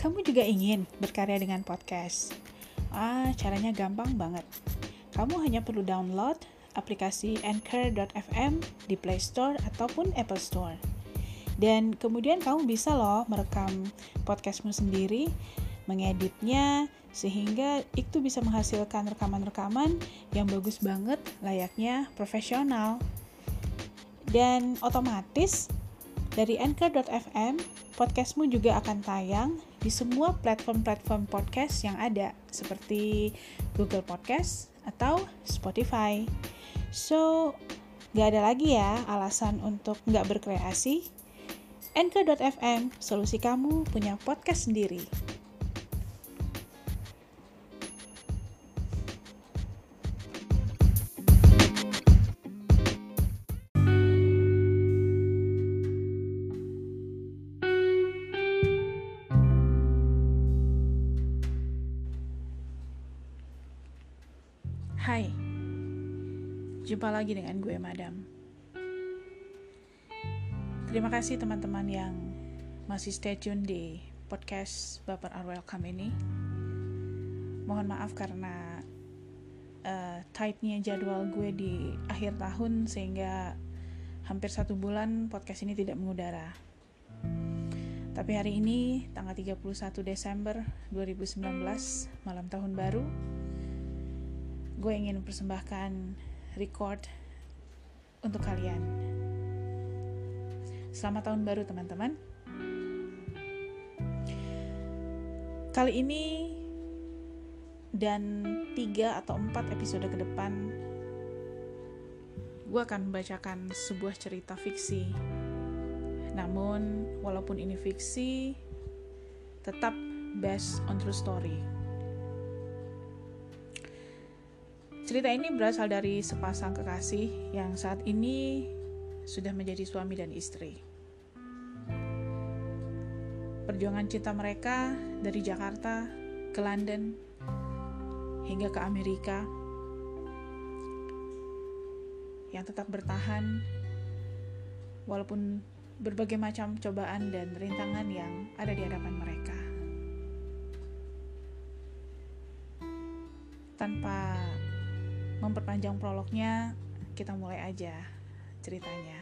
Kamu juga ingin berkarya dengan podcast? Ah, caranya gampang banget. Kamu hanya perlu download aplikasi Anchor.fm di Play Store ataupun Apple Store. Dan kemudian kamu bisa loh merekam podcastmu sendiri, mengeditnya, sehingga itu bisa menghasilkan rekaman-rekaman yang bagus banget, layaknya profesional. Dan otomatis dari Anchor.fm, podcastmu juga akan tayang di semua platform-platform podcast yang ada, seperti Google Podcast atau Spotify. So, gak ada lagi ya alasan untuk nggak berkreasi. Anchor.fm, solusi kamu punya podcast sendiri. Jumpa lagi dengan gue Madam. Terima kasih teman-teman yang masih stay tune di podcast Baper Are Welcome ini. Mohon maaf karena uh, tightnya jadwal gue di akhir tahun sehingga hampir satu bulan podcast ini tidak mengudara. Tapi hari ini, tanggal 31 Desember 2019, malam tahun baru, gue ingin mempersembahkan record untuk kalian. Selamat tahun baru teman-teman. Kali ini dan tiga atau empat episode ke depan, gue akan membacakan sebuah cerita fiksi. Namun, walaupun ini fiksi, tetap based on true story. Cerita ini berasal dari sepasang kekasih yang saat ini sudah menjadi suami dan istri. Perjuangan cinta mereka dari Jakarta ke London hingga ke Amerika yang tetap bertahan walaupun berbagai macam cobaan dan rintangan yang ada di hadapan mereka. Tanpa memperpanjang prolognya, kita mulai aja ceritanya.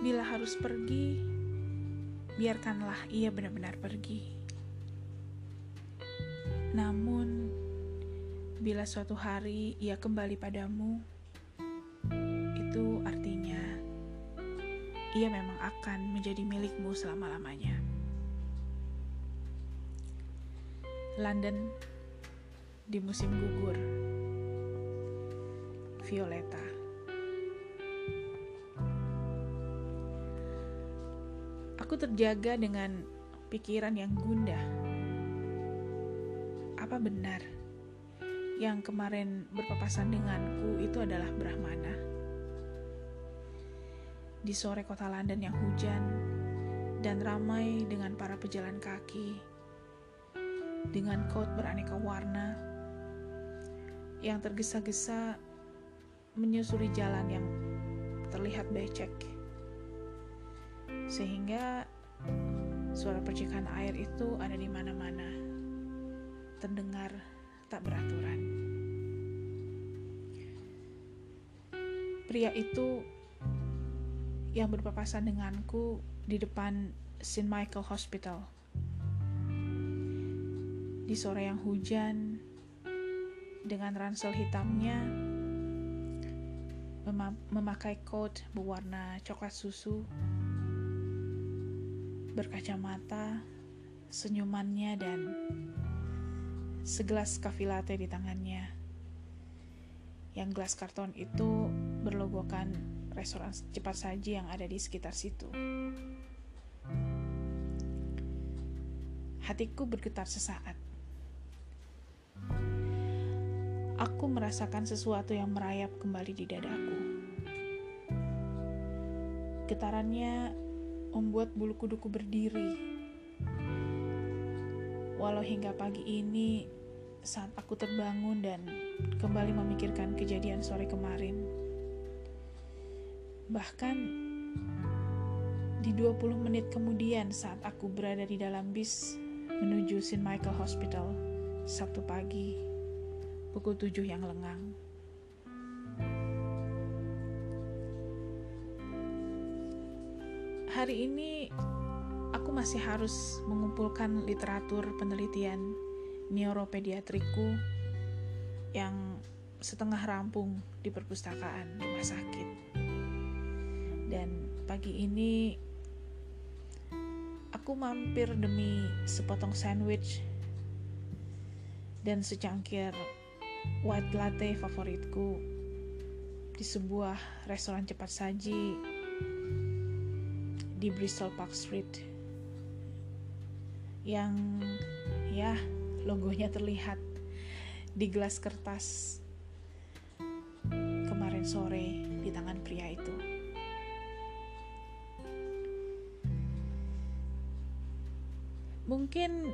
Bila harus pergi, biarkanlah ia benar-benar pergi. Namun, bila suatu hari ia kembali padamu, itu artinya ia memang akan menjadi milikmu selama-lamanya. London di musim gugur. Violeta. Aku terjaga dengan pikiran yang gundah. Apa benar yang kemarin berpapasan denganku itu adalah Brahmana? Di sore kota London yang hujan dan ramai dengan para pejalan kaki dengan coat beraneka warna yang tergesa-gesa menyusuri jalan yang terlihat becek. Sehingga suara percikan air itu ada di mana-mana. Terdengar tak beraturan. Pria itu yang berpapasan denganku di depan St. Michael Hospital di sore yang hujan, dengan ransel hitamnya, mem memakai coat berwarna coklat susu, berkacamata, senyumannya, dan segelas kafe latte di tangannya. Yang gelas karton itu berlogokan restoran cepat saji yang ada di sekitar situ. Hatiku bergetar sesaat. Aku merasakan sesuatu yang merayap kembali di dadaku. Getarannya membuat bulu kuduku berdiri. Walau hingga pagi ini, saat aku terbangun dan kembali memikirkan kejadian sore kemarin, bahkan Di 20 menit kemudian saat aku berada di dalam bis menuju St. Michael Hospital, Sabtu pagi, pukul 7 yang lengang. Hari ini aku masih harus mengumpulkan literatur penelitian neuropediatriku yang setengah rampung di perpustakaan rumah sakit. Dan pagi ini aku mampir demi sepotong sandwich dan secangkir white latte favoritku di sebuah restoran cepat saji di Bristol Park Street yang ya logonya terlihat di gelas kertas kemarin sore di tangan pria itu. Mungkin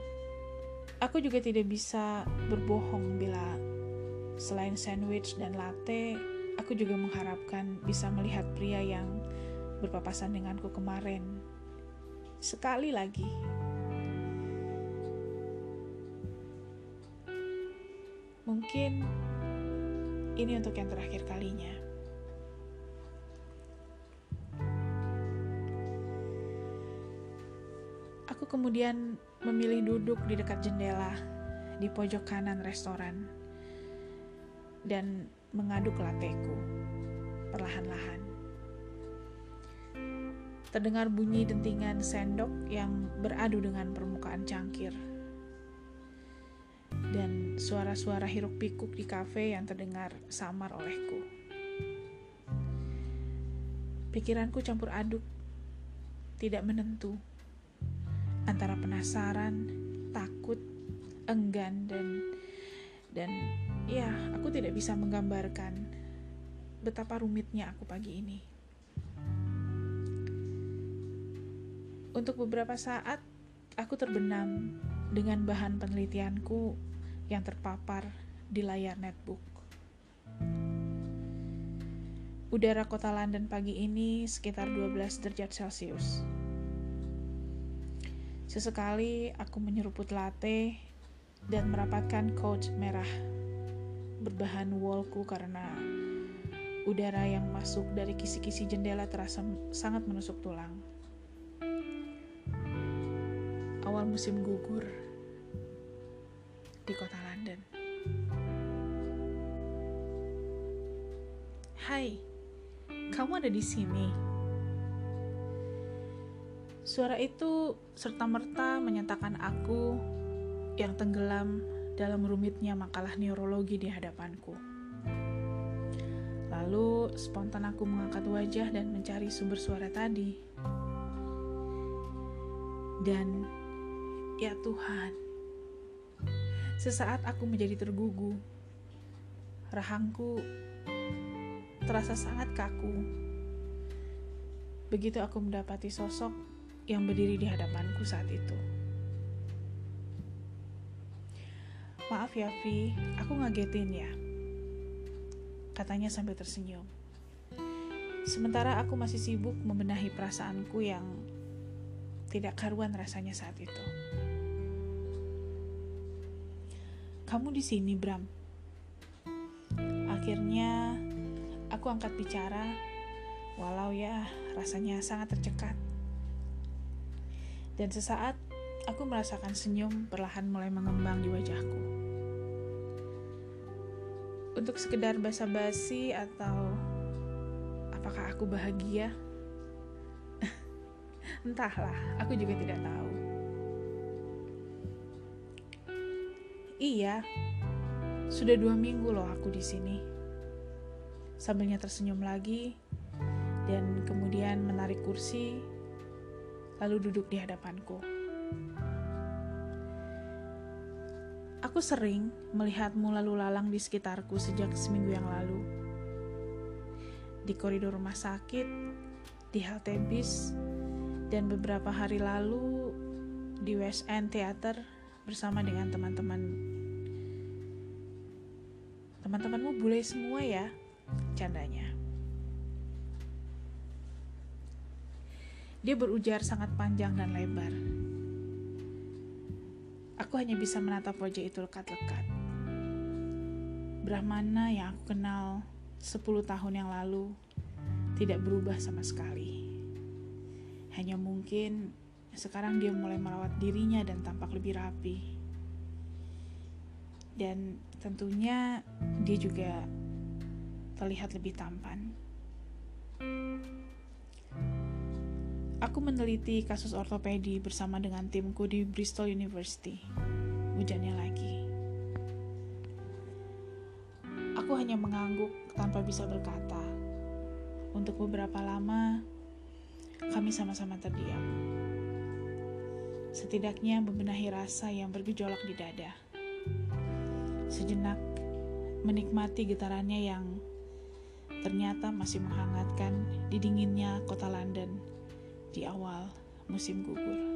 aku juga tidak bisa berbohong bila selain sandwich dan latte, aku juga mengharapkan bisa melihat pria yang berpapasan denganku kemarin. Sekali lagi. Mungkin ini untuk yang terakhir kalinya. Aku kemudian memilih duduk di dekat jendela di pojok kanan restoran dan mengaduk lateku perlahan-lahan. Terdengar bunyi dentingan sendok yang beradu dengan permukaan cangkir. Dan suara-suara hiruk pikuk di kafe yang terdengar samar olehku. Pikiranku campur aduk, tidak menentu antara penasaran, takut, enggan dan dan ya, aku tidak bisa menggambarkan betapa rumitnya aku pagi ini. Untuk beberapa saat, aku terbenam dengan bahan penelitianku yang terpapar di layar netbook. Udara kota London pagi ini sekitar 12 derajat Celcius. Sesekali aku menyeruput latte dan merapatkan coat merah berbahan woolku karena udara yang masuk dari kisi-kisi jendela terasa sangat menusuk tulang. Awal musim gugur di kota London. Hai, kamu ada di sini. Suara itu serta-merta menyatakan aku yang tenggelam dalam rumitnya makalah neurologi di hadapanku. Lalu spontan aku mengangkat wajah dan mencari sumber suara tadi. Dan ya Tuhan, sesaat aku menjadi tergugu. Rahangku terasa sangat kaku. Begitu aku mendapati sosok yang berdiri di hadapanku saat itu. Maaf ya Vi, aku ngagetin ya. Katanya sambil tersenyum. Sementara aku masih sibuk membenahi perasaanku yang tidak karuan rasanya saat itu. Kamu di sini, Bram. Akhirnya aku angkat bicara, walau ya rasanya sangat tercekat. Dan sesaat, aku merasakan senyum perlahan mulai mengembang di wajahku. Untuk sekedar basa-basi atau apakah aku bahagia? Entahlah, aku juga tidak tahu. Iya, sudah dua minggu loh aku di sini. Sambilnya tersenyum lagi, dan kemudian menarik kursi lalu duduk di hadapanku. Aku sering melihatmu lalu lalang di sekitarku sejak seminggu yang lalu. Di koridor rumah sakit, di halte bis, dan beberapa hari lalu di West End Theater bersama dengan teman-teman. Teman-temanmu bule semua ya, candanya. Dia berujar sangat panjang dan lebar. Aku hanya bisa menatap wajah itu lekat-lekat. Brahmana yang aku kenal 10 tahun yang lalu tidak berubah sama sekali. Hanya mungkin sekarang dia mulai merawat dirinya dan tampak lebih rapi. Dan tentunya dia juga terlihat lebih tampan. Aku meneliti kasus ortopedi bersama dengan timku di Bristol University. Hujannya lagi. Aku hanya mengangguk tanpa bisa berkata. Untuk beberapa lama, kami sama-sama terdiam. Setidaknya membenahi rasa yang bergejolak di dada. Sejenak menikmati getarannya yang ternyata masih menghangatkan di dinginnya kota London di awal musim gugur.